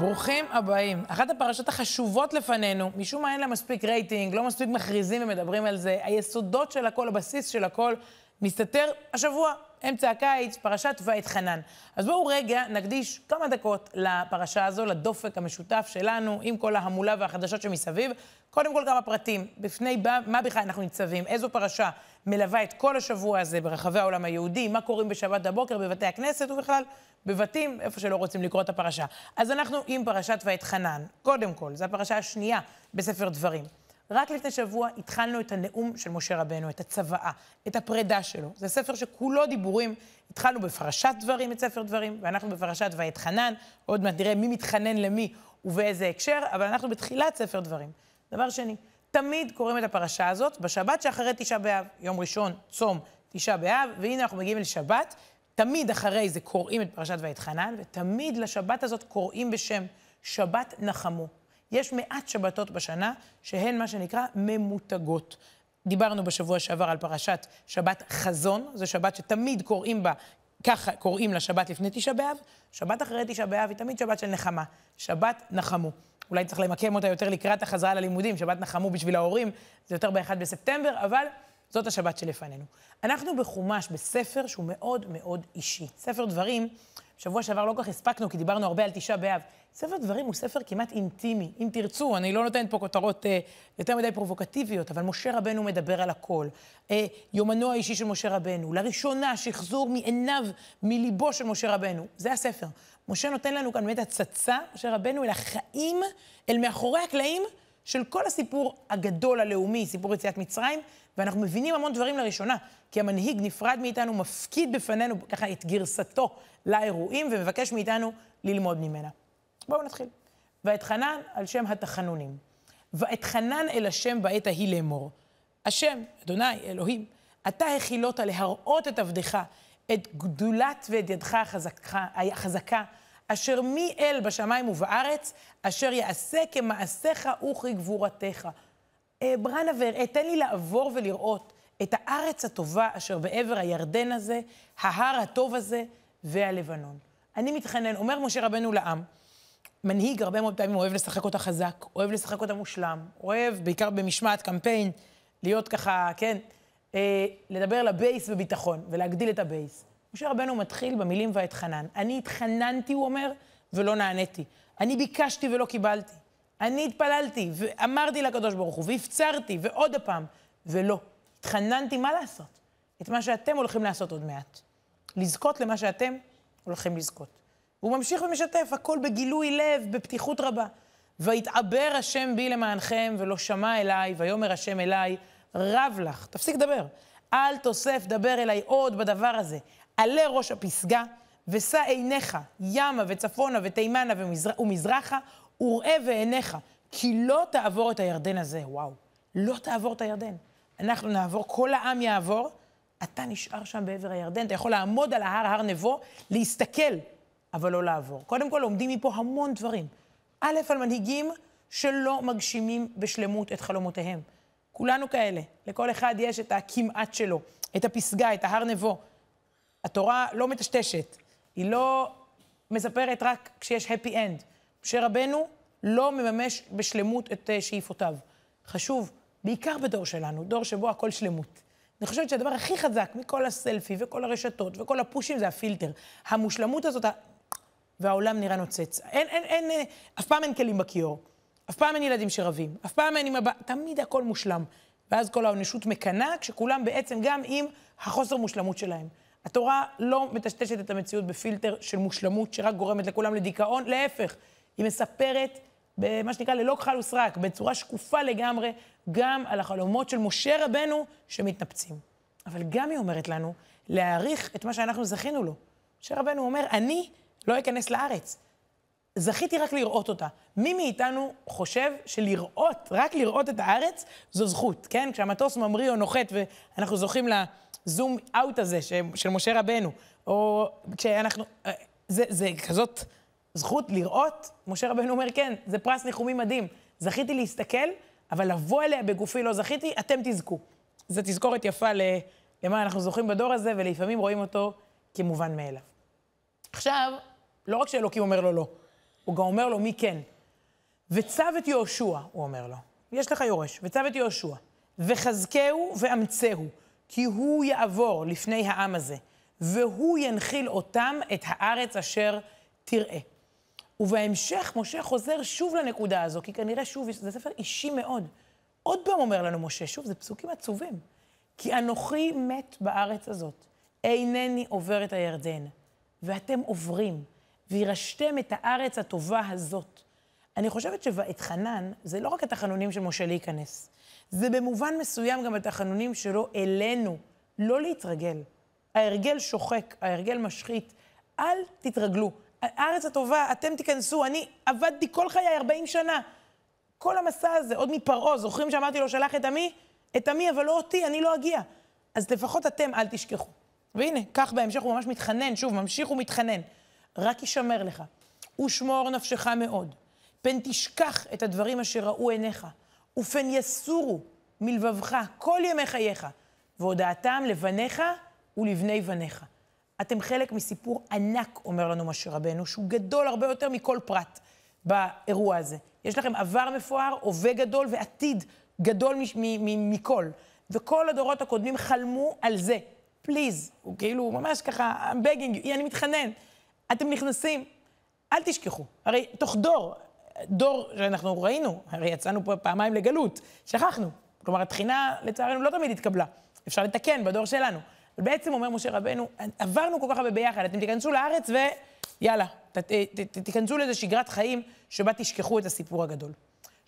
ברוכים הבאים. אחת הפרשות החשובות לפנינו, משום מה אין לה מספיק רייטינג, לא מספיק מכריזים ומדברים על זה. היסודות של הכל, הבסיס של הכל, מסתתר השבוע, אמצע הקיץ, פרשת ואתחנן. אז בואו רגע נקדיש כמה דקות לפרשה הזו, לדופק המשותף שלנו, עם כל ההמולה והחדשות שמסביב. קודם כל כמה פרטים, בפני מה בכלל אנחנו ניצבים, איזו פרשה מלווה את כל השבוע הזה ברחבי העולם היהודי, מה קוראים בשבת בבוקר בבתי הכנסת ובכלל בבתים, איפה שלא רוצים לקרוא את הפרשה. אז אנחנו עם פרשת ואתחנן. קודם כל, זו הפרשה השנייה בספר דברים. רק לפני שבוע התחלנו את הנאום של משה רבנו, את הצוואה, את הפרידה שלו. זה ספר שכולו דיבורים. התחלנו בפרשת דברים את ספר דברים, ואנחנו בפרשת ואתחנן. עוד מעט נראה מי מתחנן למי ובאיזה הקשר, אבל אנחנו בתחילת ספר דברים. דבר שני, תמיד קוראים את הפרשה הזאת בשבת שאחרי תשעה באב. יום ראשון, צום, תשעה באב, והנה אנחנו מגיעים לשבת. תמיד אחרי זה קוראים את פרשת ואתחנן, ותמיד לשבת הזאת קוראים בשם שבת נחמו. יש מעט שבתות בשנה שהן מה שנקרא ממותגות. דיברנו בשבוע שעבר על פרשת שבת חזון, זו שבת שתמיד קוראים בה, ככה קוראים לה שבת לפני תשעה באב, שבת אחרי תשעה באב היא תמיד שבת של נחמה, שבת נחמו. אולי צריך למקם אותה יותר לקראת החזרה ללימודים, שבת נחמו בשביל ההורים, זה יותר ב-1 בספטמבר, אבל זאת השבת שלפנינו. אנחנו בחומש, בספר שהוא מאוד מאוד אישי. ספר דברים, שבוע שעבר לא כל כך הספקנו, כי דיברנו הרבה על תשעה באב. ספר דברים הוא ספר כמעט אינטימי. אם תרצו, אני לא נותנת פה כותרות אה, יותר מדי פרובוקטיביות, אבל משה רבנו מדבר על הכל. אה, יומנו האישי של משה רבנו, לראשונה שחזור מעיניו, מליבו של משה רבנו. זה הספר. משה נותן לנו כאן באמת הצצה, משה רבנו, אל החיים, אל מאחורי הקלעים של כל הסיפור הגדול הלאומי, סיפור יציאת מצרים, ואנחנו מבינים המון דברים לראשונה, כי המנהיג נפרד מאיתנו, מפקיד בפנינו ככה את גרסתו לאירועים, ומבקש מאיתנו ללמוד ממנה. בואו נתחיל. ואתחנן על שם התחנונים. ואתחנן אל השם בעת ההיא לאמור. השם, אדוני, אלוהים, אתה הכילות להראות את עבדך, את גדולת ואת ידך החזקה, החזקה, אשר מי אל בשמיים ובארץ, אשר יעשה כמעשיך וכגבורתך. אה, ברנבר, תן לי לעבור ולראות את הארץ הטובה אשר בעבר הירדן הזה, ההר הטוב הזה והלבנון. אני מתחנן, אומר משה רבנו לעם, מנהיג הרבה מאוד פעמים אוהב לשחק אותה חזק, אוהב לשחק אותה מושלם, אוהב, בעיקר במשמעת קמפיין, להיות ככה, כן, אה, לדבר לבייס בביטחון ולהגדיל את הבייס. משה רבנו מתחיל במילים ואתחנן. אני התחננתי, הוא אומר, ולא נעניתי. אני ביקשתי ולא קיבלתי. אני התפללתי ואמרתי לקדוש ברוך הוא, והפצרתי, ועוד הפעם, ולא. התחננתי, מה לעשות? את מה שאתם הולכים לעשות עוד מעט. לזכות למה שאתם הולכים לזכות. הוא ממשיך ומשתף, הכל בגילוי לב, בפתיחות רבה. ויתעבר השם בי למענכם, ולא שמע אליי, ויאמר השם אליי, רב לך. תפסיק לדבר. אל תוסף דבר אליי עוד בדבר הזה. עלה ראש הפסגה, ושא עיניך ימה וצפונה ותימנה ומזר... ומזרחה, וראה ועיניך, כי לא תעבור את הירדן הזה. וואו, לא תעבור את הירדן. אנחנו נעבור, כל העם יעבור, אתה נשאר שם בעבר הירדן, אתה יכול לעמוד על ההר, הר נבו, להסתכל, אבל לא לעבור. קודם כל, לומדים מפה המון דברים. א', על מנהיגים שלא מגשימים בשלמות את חלומותיהם. כולנו כאלה, לכל אחד יש את הכמעט שלו, את הפסגה, את ההר נבו. התורה לא מטשטשת, היא לא מספרת רק כשיש happy end. משה רבנו לא מממש בשלמות את אה, שאיפותיו. חשוב, בעיקר בדור שלנו, דור שבו הכל שלמות. אני חושבת שהדבר הכי חזק מכל הסלפי וכל הרשתות וכל הפושים זה הפילטר. המושלמות הזאת, והעולם נראה נוצץ. אין, אין, אין, אין, אף פעם אין כלים בכיור. אף פעם אין ילדים שרבים. אף פעם אין עם הבא... תמיד הכל מושלם. ואז כל האנושות מקנאה, כשכולם בעצם גם עם החוסר מושלמות שלהם. התורה לא מטשטשת את המציאות בפילטר של מושלמות שרק גורמת לכולם לדיכאון, להפך, היא מספרת במה שנקרא ללא כחל וסרק, בצורה שקופה לגמרי, גם על החלומות של משה רבנו שמתנפצים. אבל גם היא אומרת לנו להעריך את מה שאנחנו זכינו לו. משה רבנו אומר, אני לא אכנס לארץ. זכיתי רק לראות אותה. מי מאיתנו חושב שלראות, רק לראות את הארץ, זו זכות, כן? כשהמטוס ממריא או נוחת ואנחנו זוכים לזום אאוט הזה של משה רבנו, או כשאנחנו... אה, זה, זה כזאת זכות לראות, משה רבנו אומר, כן, זה פרס ניחומים מדהים. זכיתי להסתכל, אבל לבוא אליה בגופי לא זכיתי, אתם תזכו. זו תזכורת יפה למה אנחנו זוכים בדור הזה, ולפעמים רואים אותו כמובן מאליו. עכשיו, לא רק שאלוקים אומר לו לא, הוא גם אומר לו מי כן. וצו את יהושע, הוא אומר לו, יש לך יורש, וצו את יהושע, וחזקהו ואמצהו, כי הוא יעבור לפני העם הזה, והוא ינחיל אותם את הארץ אשר תראה. ובהמשך משה חוזר שוב לנקודה הזו, כי כנראה שוב, זה ספר אישי מאוד. עוד פעם אומר לנו משה, שוב, זה פסוקים עצובים. כי אנוכי מת בארץ הזאת, אינני עובר את הירדן, ואתם עוברים, וירשתם את הארץ הטובה הזאת. אני חושבת חנן, זה לא רק התחנונים של משה להיכנס, זה במובן מסוים גם התחנונים שלו אלינו, לא להתרגל. ההרגל שוחק, ההרגל משחית. אל תתרגלו. הארץ הטובה, אתם תיכנסו, אני עבדתי כל חיי 40 שנה. כל המסע הזה, עוד מפרעה, זוכרים שאמרתי לו, שלח את עמי? את עמי, אבל לא אותי, אני לא אגיע. אז לפחות אתם אל תשכחו. והנה, כך בהמשך הוא ממש מתחנן, שוב, ממשיך ומתחנן. רק ישמר לך, ושמור נפשך מאוד. פן תשכח את הדברים אשר ראו עיניך, ופן יסורו מלבבך כל ימי חייך, והודעתם לבניך ולבני בניך. אתם חלק מסיפור ענק, אומר לנו משה רבנו, שהוא גדול הרבה יותר מכל פרט באירוע הזה. יש לכם עבר מפואר, הווה גדול ועתיד גדול מכל. וכל הדורות הקודמים חלמו על זה. פליז, הוא כאילו ממש ככה, I'm begging you, אני מתחנן. אתם נכנסים, אל תשכחו. הרי תוך דור, דור שאנחנו ראינו, הרי יצאנו פה פעמיים לגלות, שכחנו. כלומר, התחינה, לצערנו, לא תמיד התקבלה. אפשר לתקן בדור שלנו. אבל בעצם אומר משה רבנו, עברנו כל כך הרבה ביחד, אתם תיכנסו לארץ ויאללה, ת, ת, ת, תיכנסו לאיזו שגרת חיים שבה תשכחו את הסיפור הגדול.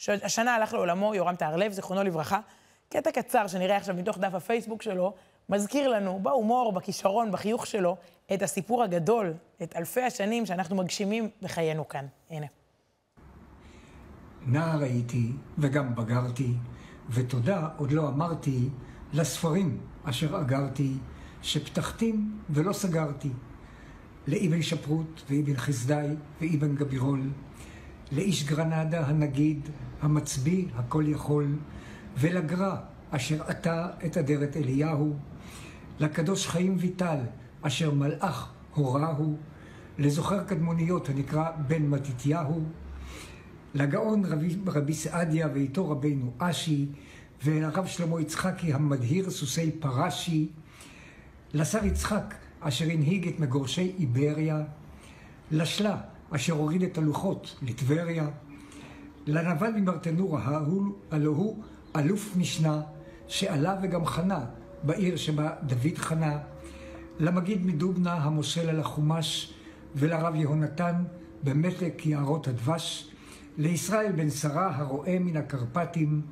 השנה הלך לעולמו יורם טהרלב, זיכרונו לברכה. קטע קצר שנראה עכשיו מתוך דף הפייסבוק שלו, מזכיר לנו בהומור, בכישרון, בחיוך שלו, את הסיפור הגדול, את אלפי השנים שאנחנו מגשימים בחיינו כאן. הנה. נער הייתי וגם בגרתי, ותודה עוד לא אמרתי לספרים אשר אגרתי, שפתחתים ולא סגרתי. לאבן שפרוט ואבן חסדאי ואבן גבירול, לאיש גרנדה הנגיד, המצביא הכל יכול, ולגרע אשר עטה את אדרת אליהו, לקדוש חיים ויטל אשר מלאך הורהו, לזוכר קדמוניות הנקרא בן מתתיהו, לגאון רבי, רבי סעדיה ואיתו רבינו אשי, ולרב שלמה יצחקי המדהיר סוסי פרשי, לשר יצחק אשר הנהיג את מגורשי איבריה, לשלה אשר הוריד את הלוחות לטבריה, לנבל ממרטנורה ההוא, הלא הוא אלוף משנה, שעלה וגם חנה בעיר שבה דוד חנה, למגיד מדובנה המושל על החומש, ולרב יהונתן במתק יערות הדבש, לישראל בן שרה הרועה מן הקרפטים,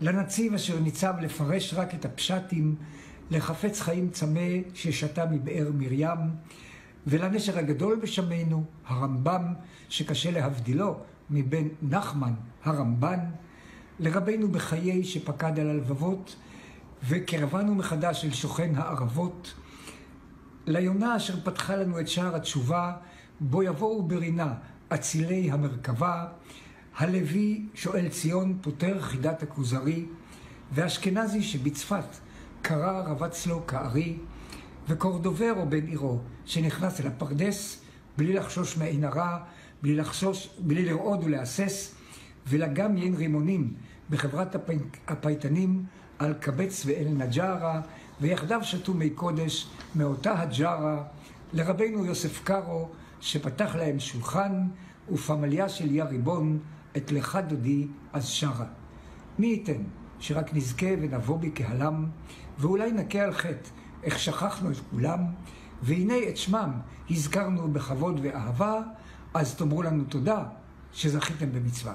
לנציב אשר ניצב לפרש רק את הפשטים, לחפץ חיים צמא ששתה מבאר מרים, ולנשר הגדול בשמנו, הרמב"ם, שקשה להבדילו מבן נחמן הרמב"ן, לרבנו בחיי שפקד על הלבבות, וקרבנו מחדש אל שוכן הערבות, ליונה אשר פתחה לנו את שער התשובה, בו יבואו ברינה אצילי המרכבה, הלוי שואל ציון פותר חידת הכוזרי, ואשכנזי שבצפת קרא רבץ לו כארי, וקורדוברו בן עירו שנכנס אל הפרדס בלי לחשוש מעין הרע, בלי לחשוש, בלי לרעוד ולהסס, ולגם ין רימונים בחברת הפייטנים על קבץ ואל נג'ארה, ויחדיו שתו מי קודש מאותה הג'ארה, לרבנו יוסף קארו, שפתח להם שולחן, ופמליה של יא ריבון, את לך דודי אז שרה. מי ייתן שרק נזכה ונבוא בקהלם, ואולי נכה על חטא, איך שכחנו את כולם, והנה את שמם הזכרנו בכבוד ואהבה, אז תאמרו לנו תודה שזכיתם במצווה.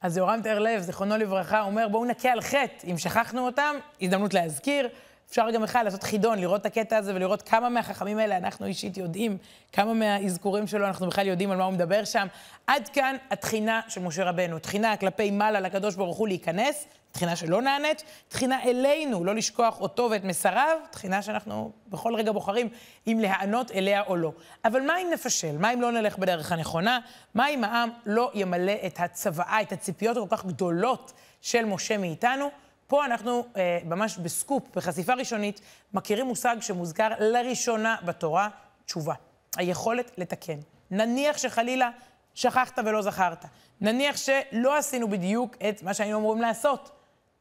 אז יורם תיארלב, זיכרונו לברכה, אומר, בואו נכה על חטא. אם שכחנו אותם, הזדמנות להזכיר. אפשר גם בכלל לעשות חידון, לראות את הקטע הזה ולראות כמה מהחכמים האלה אנחנו אישית יודעים, כמה מהאזכורים שלו אנחנו בכלל יודעים על מה הוא מדבר שם. עד כאן התחינה של משה רבנו, תחינה כלפי מעלה לקדוש ברוך הוא להיכנס, תחינה שלא נענית, תחינה אלינו, לא לשכוח אותו ואת מסריו, תחינה שאנחנו בכל רגע בוחרים אם להיענות אליה או לא. אבל מה אם נפשל? מה אם לא נלך בדרך הנכונה? מה אם העם לא ימלא את הצוואה, את הציפיות הכל כך גדולות של משה מאיתנו? פה אנחנו אה, ממש בסקופ, בחשיפה ראשונית, מכירים מושג שמוזכר לראשונה בתורה, תשובה. היכולת לתקן. נניח שחלילה שכחת ולא זכרת. נניח שלא עשינו בדיוק את מה שהיינו אמורים לעשות.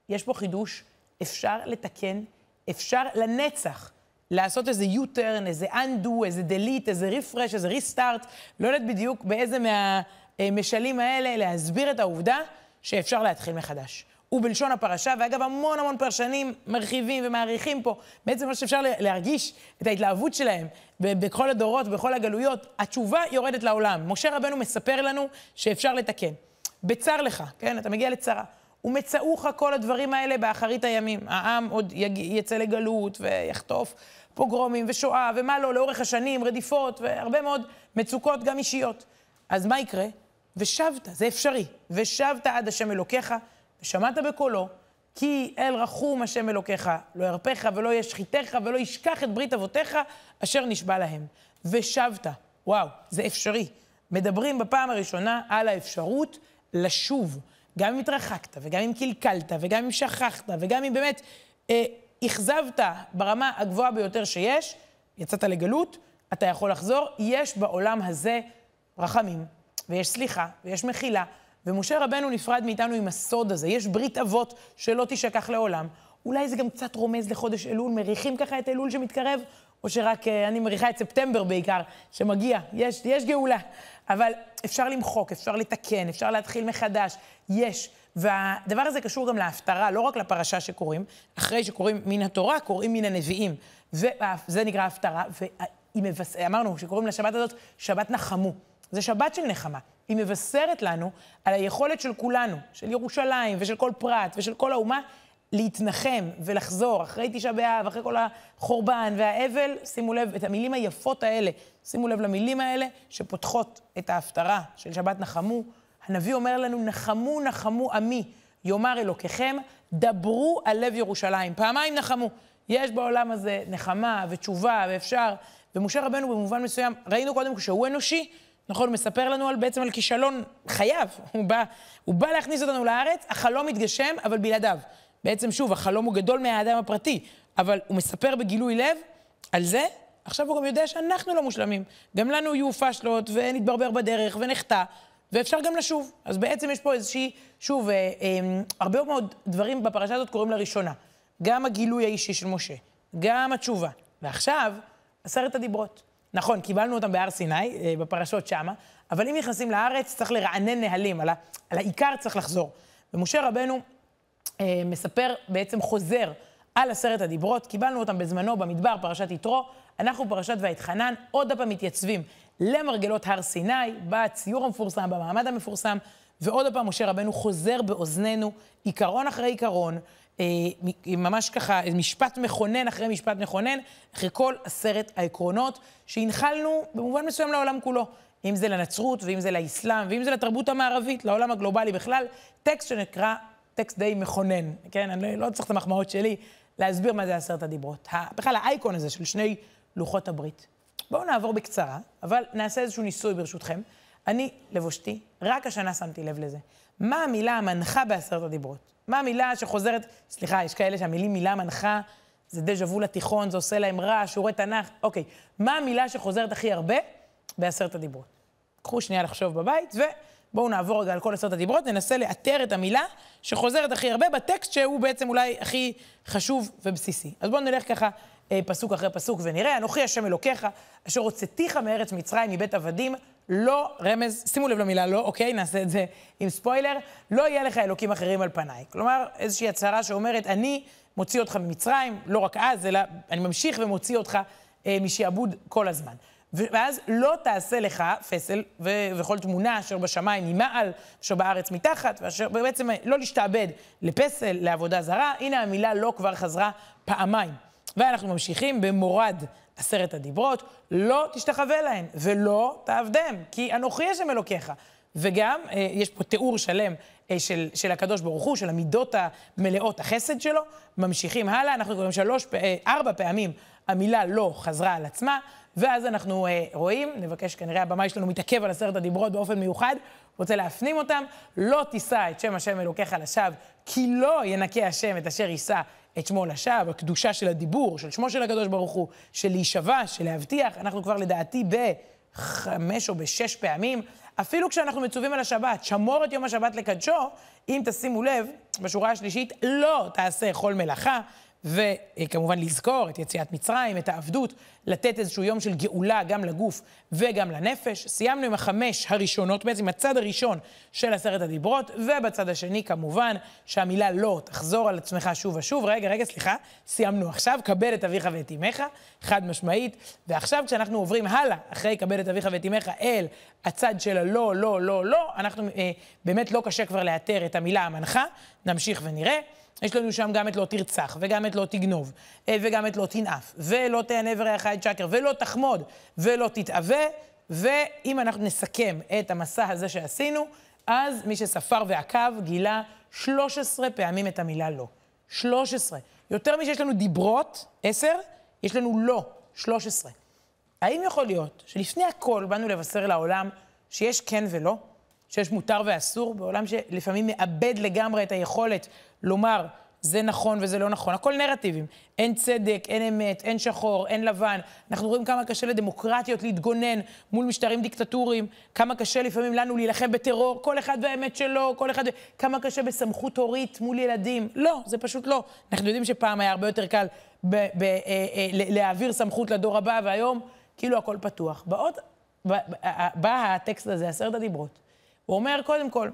יש פה חידוש, אפשר לתקן, אפשר לנצח לעשות איזה U-turn, איזה undo, איזה delete, איזה refresh, איזה restart, לא יודעת בדיוק באיזה מהמשלים האלה להסביר את העובדה שאפשר להתחיל מחדש. ובלשון הפרשה, ואגב, המון המון פרשנים מרחיבים ומעריכים פה, בעצם מה שאפשר להרגיש את ההתלהבות שלהם בכל הדורות, בכל הגלויות, התשובה יורדת לעולם. משה רבנו מספר לנו שאפשר לתקן. בצר לך, כן? אתה מגיע לצרה. ומצאוך כל הדברים האלה באחרית הימים. העם עוד יג... יצא לגלות ויחטוף פוגרומים ושואה ומה לא, לאורך השנים, רדיפות והרבה מאוד מצוקות גם אישיות. אז מה יקרה? ושבת, זה אפשרי. ושבת עד השם אלוקיך, ושמעת בקולו, כי אל רחום השם אלוקיך, לא ירפך ולא ישחיתך ולא ישכח את ברית אבותיך, אשר נשבע להם. ושבת, וואו, זה אפשרי. מדברים בפעם הראשונה על האפשרות לשוב. גם אם התרחקת, וגם אם קלקלת, וגם אם שכחת, וגם אם באמת אה, אכזבת ברמה הגבוהה ביותר שיש, יצאת לגלות, אתה יכול לחזור. יש בעולם הזה רחמים, ויש סליחה, ויש מחילה, ומשה רבנו נפרד מאיתנו עם הסוד הזה. יש ברית אבות שלא תישכח לעולם. אולי זה גם קצת רומז לחודש אלול, מריחים ככה את אלול שמתקרב, או שרק אה, אני מריחה את ספטמבר בעיקר, שמגיע, יש, יש גאולה. אבל אפשר למחוק, אפשר לתקן, אפשר להתחיל מחדש, יש. והדבר הזה קשור גם להפטרה, לא רק לפרשה שקוראים, אחרי שקוראים מן התורה, קוראים מן הנביאים. וזה נקרא הפטרה, ואמרנו שקוראים לשבת הזאת שבת נחמו. זה שבת של נחמה. היא מבשרת לנו על היכולת של כולנו, של ירושלים ושל כל פרט ושל כל האומה, להתנחם ולחזור אחרי תשעה באב, אחרי כל החורבן והאבל, שימו לב, את המילים היפות האלה, שימו לב למילים האלה שפותחות את ההפטרה של שבת נחמו. הנביא אומר לנו, נחמו, נחמו עמי, יאמר אלוקיכם, דברו על לב ירושלים. פעמיים נחמו. יש בעולם הזה נחמה ותשובה ואפשר, ומשה רבנו במובן מסוים, ראינו קודם שהוא אנושי, נכון, הוא מספר לנו על, בעצם על כישלון חייו. הוא בא, הוא בא להכניס אותנו לארץ, החלום מתגשם, אבל בלעדיו. בעצם, שוב, החלום הוא גדול מהאדם הפרטי, אבל הוא מספר בגילוי לב על זה, עכשיו הוא גם יודע שאנחנו לא מושלמים. גם לנו יהיו פשלות, ונתברבר בדרך, ונחטא, ואפשר גם לשוב. אז בעצם יש פה איזושהי, שוב, אה, אה, הרבה מאוד דברים בפרשה הזאת קורים לראשונה. גם הגילוי האישי של משה, גם התשובה. ועכשיו, עשרת הדיברות. נכון, קיבלנו אותם בהר סיני, אה, בפרשות שמה, אבל אם נכנסים לארץ, צריך לרענן נהלים, על, ה, על העיקר צריך לחזור. ומשה רבנו אה, מספר, בעצם חוזר על עשרת הדיברות, קיבלנו אותם בזמנו במדבר, פרשת יתרו, אנחנו פרשת ואתחנן, עוד פעם מתייצבים למרגלות הר סיני, בציור המפורסם, במעמד המפורסם, ועוד פעם משה רבנו חוזר באוזנינו, עיקרון אחרי עיקרון, ממש ככה, משפט מכונן אחרי משפט מכונן, אחרי כל עשרת העקרונות שהנחלנו במובן מסוים לעולם כולו. אם זה לנצרות, ואם זה לאסלאם, ואם זה לתרבות המערבית, לעולם הגלובלי בכלל, טקסט שנקרא טקסט די מכונן, כן? אני לא צריך את המחמאות שלי להסביר מה זה עשרת הדיברות. בכלל האייקון הזה של שני לוחות הברית. בואו נעבור בקצרה, אבל נעשה איזשהו ניסוי ברשותכם. אני, לבושתי, רק השנה שמתי לב לזה. מה המילה המנחה בעשרת הדיברות? מה המילה שחוזרת, סליחה, יש כאלה שהמילים מילה מנחה, זה דז'ה וו לתיכון, זה עושה להם רע, שיעורי תנ"ך, אוקיי. מה המילה שחוזרת הכי הרבה בעשרת הדיברות? קחו שנייה לחשוב בבית, ובואו נעבור רגע על כל עשרת הדיברות, ננסה לאתר את המילה שחוזרת הכי הרבה בטקסט שהוא בעצם אולי הכי חשוב ובסיסי. אז בואו נלך ככה אה, פסוק אחרי פסוק ונראה, אנוכי השם אלוקיך, אשר הוצאתיך מארץ מצרים מבית עבדים, לא, רמז, שימו לב למילה לא, אוקיי, נעשה את זה עם ספוילר, לא יהיה לך אלוקים אחרים על פניי. כלומר, איזושהי הצהרה שאומרת, אני מוציא אותך ממצרים, לא רק אז, אלא אני ממשיך ומוציא אותך אה, משעבוד כל הזמן. ואז לא תעשה לך פסל ו- וכל תמונה אשר בשמיים ממעל, אשר בארץ מתחת, ואשר בעצם לא להשתעבד לפסל, לעבודה זרה. הנה המילה לא כבר חזרה פעמיים. ואנחנו ממשיכים במורד עשרת הדיברות, לא תשתחווה להן, ולא תעבדם, כי אנוכי השם אלוקיך. וגם, אה, יש פה תיאור שלם אה, של, של הקדוש ברוך הוא, של המידות המלאות, החסד שלו. ממשיכים הלאה, אנחנו קוראים שלוש, אה, ארבע פעמים המילה לא חזרה על עצמה, ואז אנחנו אה, רואים, נבקש, כנראה הבמאי שלנו מתעכב על עשרת הדיברות באופן מיוחד, רוצה להפנים אותם, לא תישא את שם השם אלוקיך לשווא, כי לא ינקה השם את אשר יישא את שמו לשווא, הקדושה של הדיבור, של שמו של הקדוש ברוך הוא, של להישבע, של להבטיח. אנחנו כבר לדעתי בחמש או בשש פעמים, אפילו כשאנחנו מצווים על השבת, שמור את יום השבת לקדשו, אם תשימו לב, בשורה השלישית, לא תעשה כל מלאכה, וכמובן לזכור את יציאת מצרים, את העבדות, לתת איזשהו יום של גאולה גם לגוף וגם לנפש. סיימנו עם החמש הראשונות, בעצם הצד הראשון של עשרת הדיברות, ובצד השני כמובן שהמילה לא תחזור על עצמך שוב ושוב. רגע, רגע, סליחה, סיימנו עכשיו, כבד את אביך ואת אמך, חד משמעית. ועכשיו כשאנחנו עוברים הלאה, אחרי כבד את אביך ואת אמך, אל הצד של הלא, לא, לא, לא, אנחנו אה, באמת לא קשה כבר לאתר את המילה המנחה, נמשיך ונראה. יש לנו שם גם את לא תרצח, וגם את לא תגנוב, אה, וגם את לא תנאף, ולא תענה ורעך את שקר, ולא תחמוד, ולא תתאווה, ואם אנחנו נסכם את המסע הזה שעשינו, אז מי שספר ועקב גילה 13 פעמים את המילה לא. 13. יותר משיש לנו דיברות, 10, יש לנו לא, 13. האם יכול להיות שלפני הכל באנו לבשר לעולם שיש כן ולא? שיש מותר ואסור, בעולם שלפעמים מאבד לגמרי את היכולת לומר, זה נכון וזה לא נכון. הכל נרטיבים. אין צדק, אין אמת, אין שחור, אין לבן. אנחנו רואים כמה קשה לדמוקרטיות להתגונן מול משטרים דיקטטוריים, כמה קשה לפעמים לנו להילחם בטרור, כל אחד והאמת שלו, כל אחד... כמה קשה בסמכות הורית מול ילדים. לא, זה פשוט לא. אנחנו יודעים שפעם היה הרבה יותר קל ב- ב- אה, אה, להעביר סמכות לדור הבא, והיום כאילו הכל פתוח. באות, בא הטקסט הזה, עשרת הדיברות. הוא אומר, קודם כל,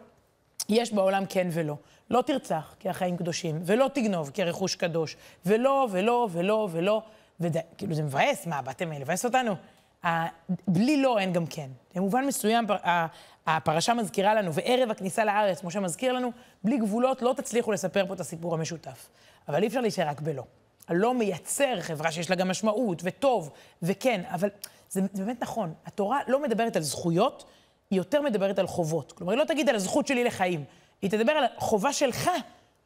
יש בעולם כן ולא. לא תרצח, כי החיים קדושים, ולא תגנוב, כי הרכוש קדוש, ולא, ולא, ולא, ולא, ודי, כאילו זה מבאס, מה, באתם לבאס אותנו? בלי לא אין גם כן. במובן מסוים, הפרשה מזכירה לנו, וערב הכניסה לארץ, כמו שמזכיר לנו, בלי גבולות לא תצליחו לספר פה את הסיפור המשותף. אבל אי אפשר להישאר רק בלא. הלא מייצר חברה שיש לה גם משמעות, וטוב, וכן, אבל זה, זה באמת נכון. התורה לא מדברת על זכויות, היא יותר מדברת על חובות. כלומר, היא לא תגיד על הזכות שלי לחיים, היא תדבר על החובה שלך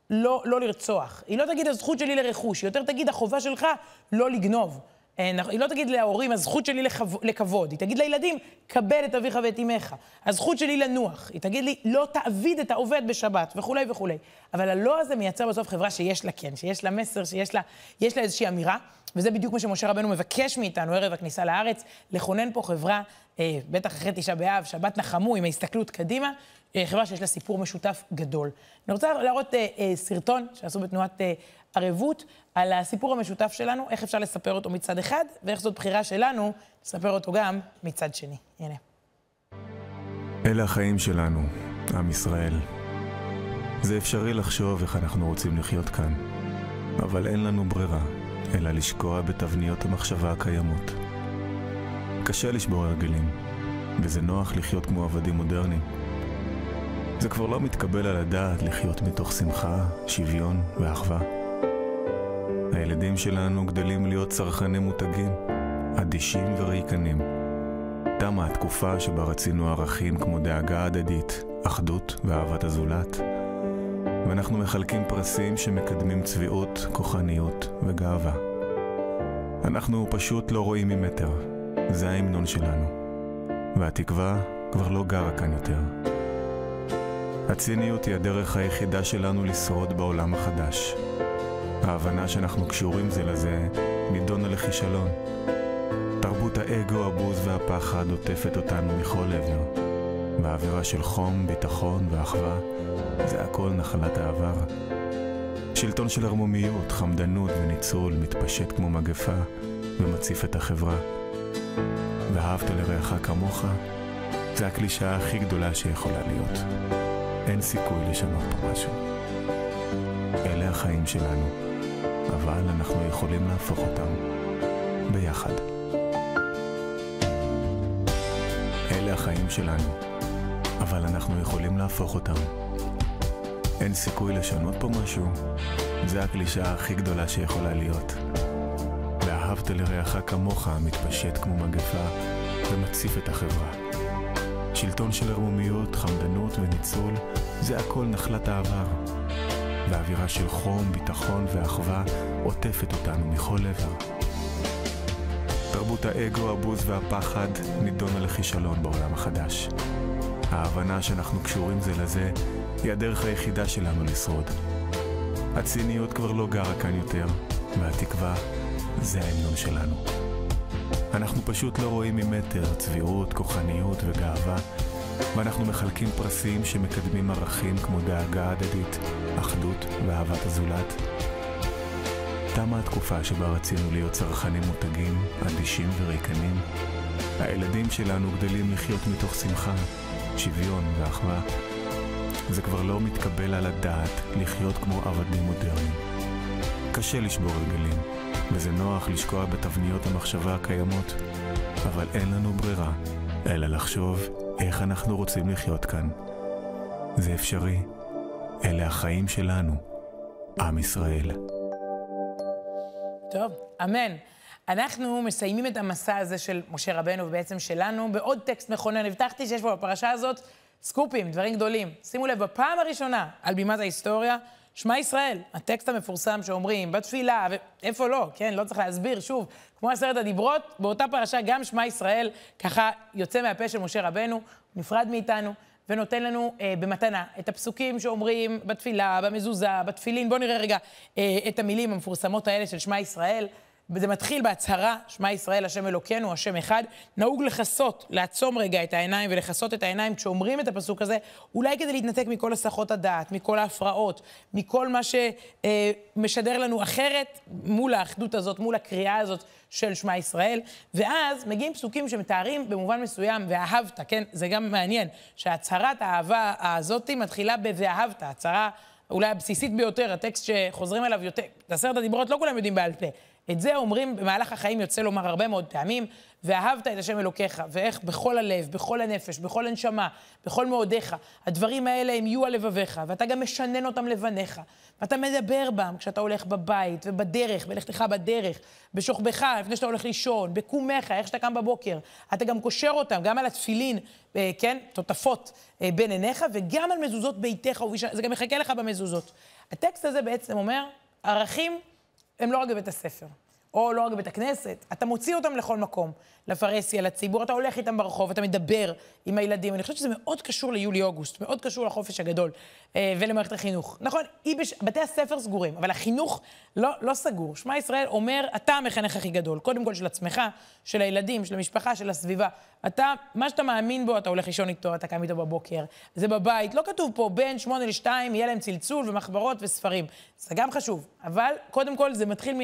לא, לא לרצוח. היא לא תגיד הזכות שלי לרכוש, היא יותר תגיד החובה שלך לא לגנוב. אה, היא לא תגיד להורים, הזכות שלי לכבוד. היא תגיד לילדים, כבד את אביך ואת אמך. הזכות שלי לנוח. היא תגיד לי, לא תעביד את העובד בשבת, וכולי וכולי. אבל הלא הזה מייצר בסוף חברה שיש לה כן, שיש לה מסר, שיש לה, לה איזושהי אמירה, וזה בדיוק מה שמשה רבנו מבקש מאיתנו ערב הכניסה לארץ, לכונן פה חברה, אה, בטח אחרי תשעה באב, שבת נחמו, עם ההסתכלות קדימה, אה, חברה שיש לה סיפור משותף גדול. אני רוצה להראות אה, אה, סרטון שעשו בתנועת אה, ערבות על הסיפור המשותף שלנו, איך אפשר לספר אותו מצד אחד, ואיך זאת בחירה שלנו לספר אותו גם מצד שני. הנה. אלה החיים שלנו, עם ישראל. זה אפשרי לחשוב איך אנחנו רוצים לחיות כאן, אבל אין לנו ברירה, אלא לשקוע בתבניות המחשבה הקיימות. קשה לשבור הרגלים, וזה נוח לחיות כמו עבדים מודרניים. זה כבר לא מתקבל על הדעת לחיות מתוך שמחה, שוויון ואחווה. הילדים שלנו גדלים להיות צרכני מותגים, אדישים וריקנים. תמה התקופה שבה רצינו ערכים כמו דאגה הדדית, אחדות ואהבת הזולת. ואנחנו מחלקים פרסים שמקדמים צביעות, כוחניות וגאווה. אנחנו פשוט לא רואים ממטר, זה ההמנון שלנו. והתקווה כבר לא גרה כאן יותר. הציניות היא הדרך היחידה שלנו לשרוד בעולם החדש. ההבנה שאנחנו קשורים זה לזה נידונה לכישלון. תרבות האגו, הבוז והפחד עוטפת אותנו מכל עבר. באווירה של חום, ביטחון ואחווה, זה הכל נחלת העבר. שלטון של ערמומיות, חמדנות וניצול מתפשט כמו מגפה ומציף את החברה. ואהבת לרעך כמוך, זה הקלישאה הכי גדולה שיכולה להיות. אין סיכוי לשנות פה משהו. אלה החיים שלנו, אבל אנחנו יכולים להפוך אותם ביחד. אלה החיים שלנו, אבל אנחנו יכולים להפוך אותם. אין סיכוי לשנות פה משהו, זה הקלישאה הכי גדולה שיכולה להיות. ואהבת לרעך כמוך מתפשט כמו מגפה ומציף את החברה. שלטון של ערמומיות, חמדנות וניצול, זה הכל נחלת העבר. ואווירה של חום, ביטחון ואחווה עוטפת אותנו מכל עבר. תרבות האגו, הבוז והפחד נידונה לכישלון בעולם החדש. ההבנה שאנחנו קשורים זה לזה היא הדרך היחידה שלנו לשרוד. הציניות כבר לא גרה כאן יותר, והתקווה זה ההמנון שלנו. אנחנו פשוט לא רואים ממטר צביעות, כוחניות וגאווה, ואנחנו מחלקים פרסים שמקדמים ערכים כמו דאגה הדדית, אחדות ואהבת הזולת. תמה התקופה שבה רצינו להיות צרכנים מותגים, אדישים וריקנים. הילדים שלנו גדלים לחיות מתוך שמחה, שוויון ואחווה. זה כבר לא מתקבל על הדעת לחיות כמו עבדים מודרניים. קשה לשבור רגלים, וזה נוח לשקוע בתבניות המחשבה הקיימות, אבל אין לנו ברירה, אלא לחשוב איך אנחנו רוצים לחיות כאן. זה אפשרי. אלה החיים שלנו, עם ישראל. טוב, אמן. אנחנו מסיימים את המסע הזה של משה רבנו, ובעצם שלנו, בעוד טקסט מכונן. הבטחתי שיש פה בפרשה הזאת סקופים, דברים גדולים. שימו לב, בפעם הראשונה על בימת ההיסטוריה, שמע ישראל, הטקסט המפורסם שאומרים בתפילה, ואיפה לא, כן, לא צריך להסביר, שוב, כמו עשרת הדיברות, באותה פרשה גם שמע ישראל ככה יוצא מהפה של משה רבנו, נפרד מאיתנו, ונותן לנו אה, במתנה את הפסוקים שאומרים בתפילה, במזוזה, בתפילין. בואו נראה רגע אה, את המילים המפורסמות האלה של שמע ישראל. וזה מתחיל בהצהרה, שמע ישראל, השם אלוקינו, השם אחד. נהוג לכסות, לעצום רגע את העיניים ולכסות את העיניים כשאומרים את הפסוק הזה, אולי כדי להתנתק מכל הסחות הדעת, מכל ההפרעות, מכל מה שמשדר אה, לנו אחרת מול האחדות הזאת, מול הקריאה הזאת של שמע ישראל. ואז מגיעים פסוקים שמתארים במובן מסוים, ואהבת, כן? זה גם מעניין, שהצהרת האהבה הזאתי מתחילה ב"ואהבת", הצהרה אולי הבסיסית ביותר, הטקסט שחוזרים אליו יותר, את עשרת הדיברות לא כולם יודעים בעל פה. את זה אומרים במהלך החיים, יוצא לומר הרבה מאוד פעמים, ואהבת את השם אלוקיך, ואיך בכל הלב, בכל הנפש, בכל הנשמה, בכל מאודיך, הדברים האלה הם יהיו על לבביך, ואתה גם משנן אותם לבניך, ואתה מדבר בם כשאתה הולך בבית ובדרך, בלכתך בדרך, בשוכבך, לפני שאתה הולך לישון, בקומך, איך שאתה קם בבוקר. אתה גם קושר אותם, גם על התפילין, אה, כן, תותפות אה, בין עיניך, וגם על מזוזות ביתך, וביש... זה גם מחכה לך במזוזות. הטקסט הזה בעצם אומר, ערכים הם לא רק בבית הספר, או לא רק בבית הכנסת, אתה מוציא אותם לכל מקום, לפרהסיה, לציבור, אתה הולך איתם ברחוב, אתה מדבר עם הילדים. אני חושבת שזה מאוד קשור ליולי-אוגוסט, מאוד קשור לחופש הגדול אה, ולמערכת החינוך. נכון, בש... בתי הספר סגורים, אבל החינוך לא, לא סגור. שמע ישראל אומר, אתה המחנך הכי גדול, קודם כל של עצמך, של הילדים, של המשפחה, של הסביבה. אתה, מה שאתה מאמין בו, אתה הולך לישון איתו, אתה קם איתו בבוקר. זה בבית, לא כתוב פה בין שמונה לשתיים, יהיה להם צלצול ומחברות וספרים. זה גם חשוב, אבל קודם כל זה מתחיל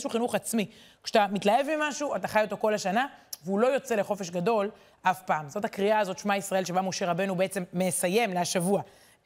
מאיזשהו חינוך עצמי. כשאתה מתלהב ממשהו, אתה חי אותו כל השנה, והוא לא יוצא לחופש גדול אף פעם. זאת הקריאה הזאת, שמע ישראל, שבה משה רבנו בעצם מסיים להשבוע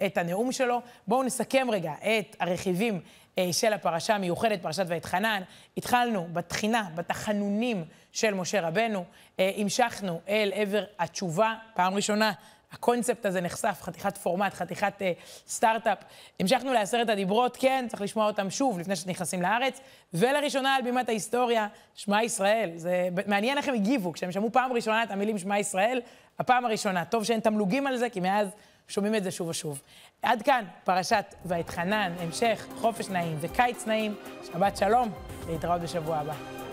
את הנאום שלו. בואו נסכם רגע את הרכיבים אה, של הפרשה המיוחדת, פרשת ואתחנן. התחלנו בתחינה, בתחנונים של משה רבנו, אה, המשכנו אל עבר התשובה, פעם ראשונה הקונספט הזה נחשף, חתיכת פורמט, חתיכת uh, סטארט-אפ. המשכנו לעשרת הדיברות, כן, צריך לשמוע אותם שוב לפני שנכנסים לארץ. ולראשונה על בימת ההיסטוריה, שמע ישראל. זה מעניין איך הם הגיבו, כשהם שמעו פעם ראשונה את המילים שמע ישראל, הפעם הראשונה. טוב שאין תמלוגים על זה, כי מאז שומעים את זה שוב ושוב. עד כאן פרשת ואתחנן, המשך, חופש נעים וקיץ נעים. שבת שלום, להתראות בשבוע הבא.